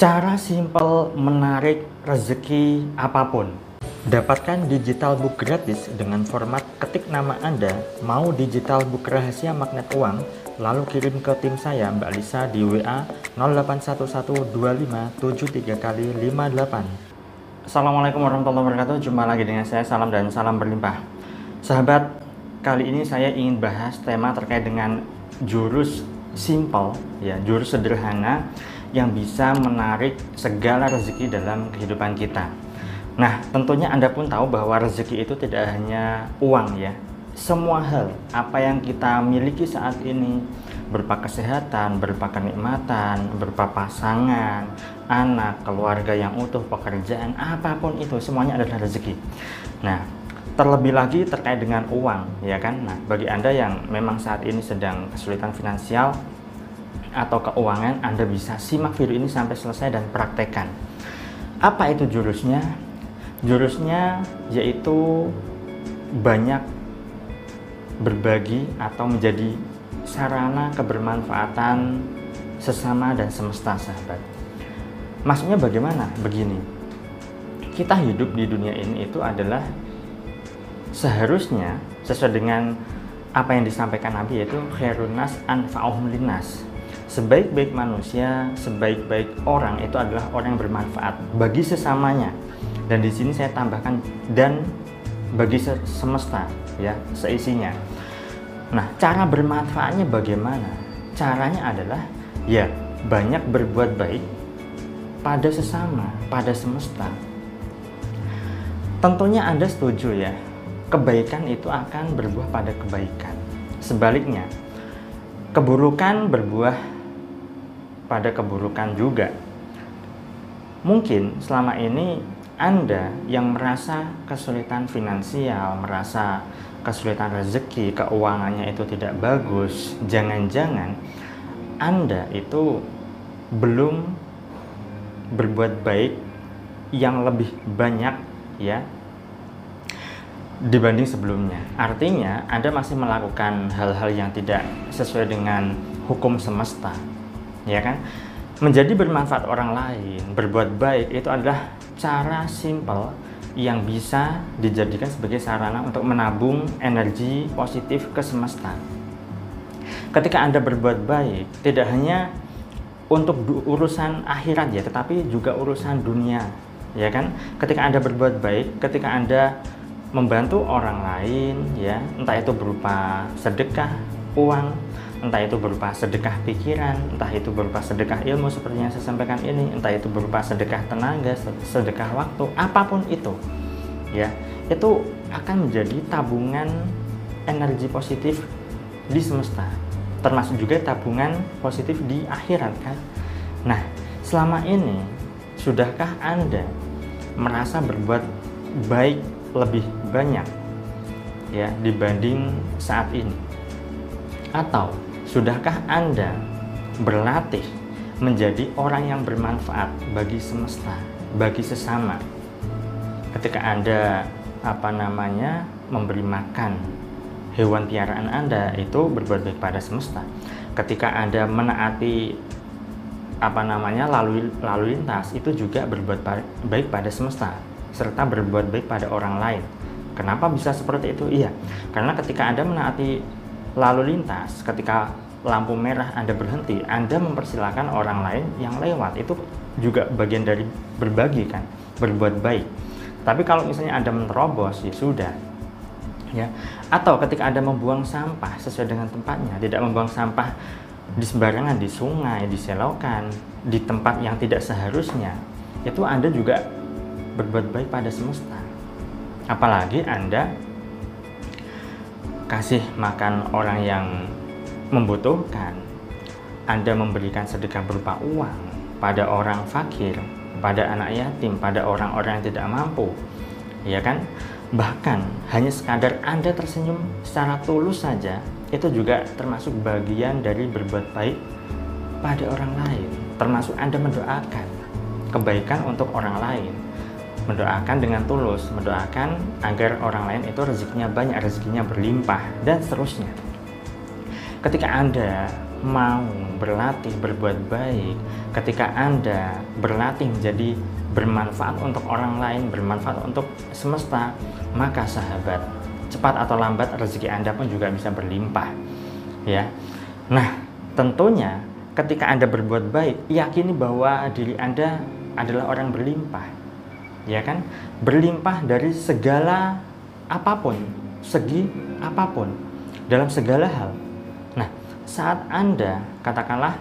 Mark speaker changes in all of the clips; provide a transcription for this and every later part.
Speaker 1: Cara simpel menarik rezeki apa pun. Dapatkan digital book gratis dengan format ketik nama Anda, mau digital book rahasia magnet uang, lalu kirim ke tim saya Mbak Lisa di WA 08112573 kali 58. Assalamualaikum warahmatullahi wabarakatuh. Jumpa lagi dengan saya Salam dan salam berlimpah. Sahabat, kali ini saya ingin bahas tema terkait dengan jurus simple ya, jurus sederhana yang bisa menarik segala rezeki dalam kehidupan kita. Nah, tentunya Anda pun tahu bahwa rezeki itu tidak hanya uang ya. Semua hal apa yang kita miliki saat ini berupa kesehatan, berupa kenikmatan, berupa pasangan, anak, keluarga yang utuh, pekerjaan, apa pun itu semuanya adalah rezeki. Nah, terlebih lagi terkait dengan uang, ya kan? Nah, bagi Anda yang memang saat ini sedang kesulitan finansial, atau keuangan, Anda bisa simak video ini sampai selesai dan praktekkan. Apa itu jurusnya? Jurusnya yaitu banyak berbagi atau menjadi sarana kebermanfaatan sesama dan semesta sahabat. Maksudnya bagaimana? Begini. Kita hidup di dunia ini itu adalah seharusnya sesuai dengan apa yang disampaikan Nabi yaitu khairunas anfa'uhum linas sebaik-baik manusia, sebaik-baik orang itu adalah orang yang bermanfaat bagi sesamanya. Dan di sini saya tambahkan dan bagi semesta ya, seisinya. Nah, cara bermanfaatnya bagaimana? Caranya adalah ya banyak berbuat baik pada sesama, pada semesta. Tentunya Anda setuju ya, kebaikan itu akan berbuah pada kebaikan. Sebaliknya, keburukan berbuah pada keburukan juga. Mungkin selama ini Anda yang merasa kesulitan finansial, merasa kesulitan rezeki, keuangannya itu tidak bagus, jangan-jangan Anda itu belum berbuat baik yang lebih banyak ya dibanding sebelumnya. Artinya, Anda masih melakukan hal-hal yang tidak sesuai dengan hukum semesta ya kan? Menjadi bermanfaat orang lain, berbuat baik itu adalah cara simpel yang bisa dijadikan sebagai sarana untuk menabung energi positif ke semesta. Ketika Anda berbuat baik, tidak hanya untuk urusan akhirat ya, tetapi juga urusan dunia, ya kan? Ketika Anda berbuat baik, ketika Anda membantu orang lain, ya, entah itu berupa sedekah, uang, entah itu berupa sedekah pikiran, entah itu berupa sedekah ilmu seperti yang saya sampaikan ini, entah itu berupa sedekah tenaga, sedekah waktu, apa pun itu, ya, itu akan menjadi tabungan energi positif di semesta, termasuk juga tabungan positif di akhirat kan. Nah, selama ini sudahkah Anda merasa berbuat baik lebih banyak ya dibanding saat ini? Atau Sudahkah Anda berlatih menjadi orang yang bermanfaat bagi semesta, bagi sesama? Ketika Anda apa namanya memberi makan hewan piaraan Anda itu berbuat baik pada semesta. Ketika Anda menaati apa namanya lalu lalu lintas itu juga berbuat baik pada semesta serta berbuat baik pada orang lain. Kenapa bisa seperti itu? Iya, karena ketika Anda menaati lalu lintas ketika lampu merah Anda berhenti, Anda mempersilahkan orang lain yang lewat. Itu juga bagian dari berbagi kan, berbuat baik. Tapi kalau misalnya Anda menerobos, ya sudah. Ya. Atau ketika Anda membuang sampah sesuai dengan tempatnya, tidak membuang sampah di sembarangan di sungai, di selokan, di tempat yang tidak seharusnya, itu Anda juga berbuat baik pada semesta. Apalagi Anda kasih makan orang yang membutuhkan, Anda memberikan sedekah berupa uang pada orang fakir, pada anak yatim, pada orang-orang yang tidak mampu, ya kan? Bahkan hanya sekadar Anda tersenyum secara tulus saja, itu juga termasuk bagian dari berbuat baik pada orang lain, termasuk Anda mendoakan kebaikan untuk orang lain mendoakan dengan tulus, mendoakan agar orang lain itu rezekinya banyak, rezekinya berlimpah, dan seterusnya. Ketika Anda mau berlatih berbuat baik, ketika Anda berlatih menjadi bermanfaat untuk orang lain, bermanfaat untuk semesta, maka sahabat, cepat atau lambat rezeki Anda pun juga bisa berlimpah. Ya. Nah, tentunya ketika Anda berbuat baik, yakini bahwa diri Anda adalah orang berlimpah. Ya kan? Berlimpah dari segala apa pun, segi apa pun, dalam segala hal. Nah, saat Anda katakanlah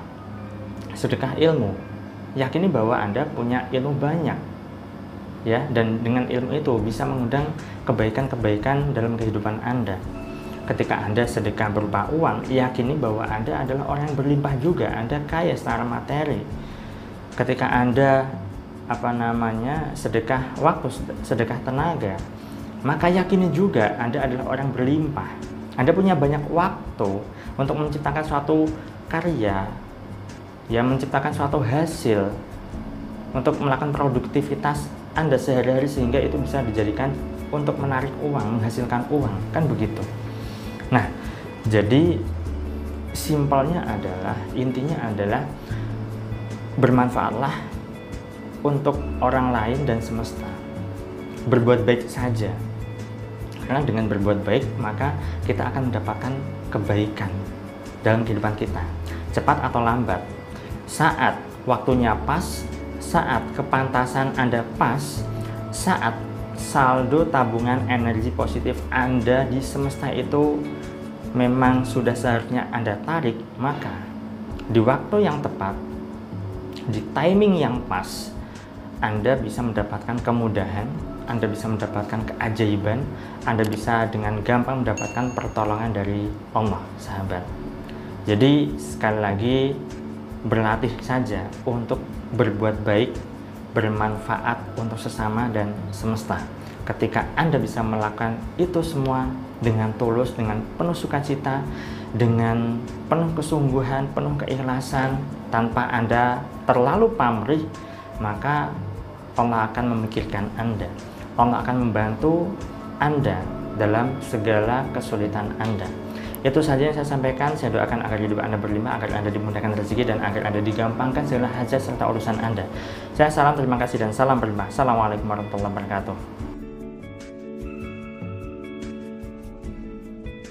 Speaker 1: sedekah ilmu, yakini bahwa Anda punya ilmu banyak. Ya, dan dengan ilmu itu bisa mengundang kebaikan-kebaikan dalam kehidupan Anda. Ketika Anda sedekah berupa uang, yakini bahwa Anda adalah orang yang berlimpah juga, Anda kaya secara materi. Ketika Anda apa namanya sedekah waktu, sedekah tenaga, maka yakini juga Anda adalah orang berlimpah. Anda punya banyak waktu untuk menciptakan suatu karya, yang menciptakan suatu hasil untuk melakukan produktivitas Anda sehari-hari sehingga itu bisa dijadikan untuk menarik uang, menghasilkan uang, kan begitu. Nah, jadi simpelnya adalah intinya adalah bermanfaatlah untuk orang lain dan semesta. Berbuat baik saja. Karena dengan berbuat baik, maka kita akan mendapatkan kebaikan dalam kehidupan kita. Cepat atau lambat, saat waktunya pas, saat kepantasan Anda pas, saat saldo tabungan energi positif Anda di semesta itu memang sudah seharusnya Anda tarik, maka di waktu yang tepat, di timing yang pas, Anda bisa mendapatkan kemudahan, Anda bisa mendapatkan keajaiban, Anda bisa dengan gampang mendapatkan pertolongan dari Allah, sahabat. Jadi sekali lagi berlatih saja untuk berbuat baik, bermanfaat untuk sesama dan semesta. Ketika Anda bisa melakukan itu semua dengan tulus, dengan penuh sukacita, dengan penuh kesungguhan, penuh keikhlasan, tanpa Anda terlalu pamrih, maka Allah akan memikirkan Anda. Allah akan membantu Anda dalam segala kesulitan Anda. Itu saja yang saya sampaikan. Saya doakan agar hidup Anda berlimpah, agar Anda dimudahkan rezeki, dan agar Anda digampangkan segala hajat serta urusan Anda. Saya salam terima kasih dan salam berlimpah. Assalamualaikum warahmatullahi wabarakatuh.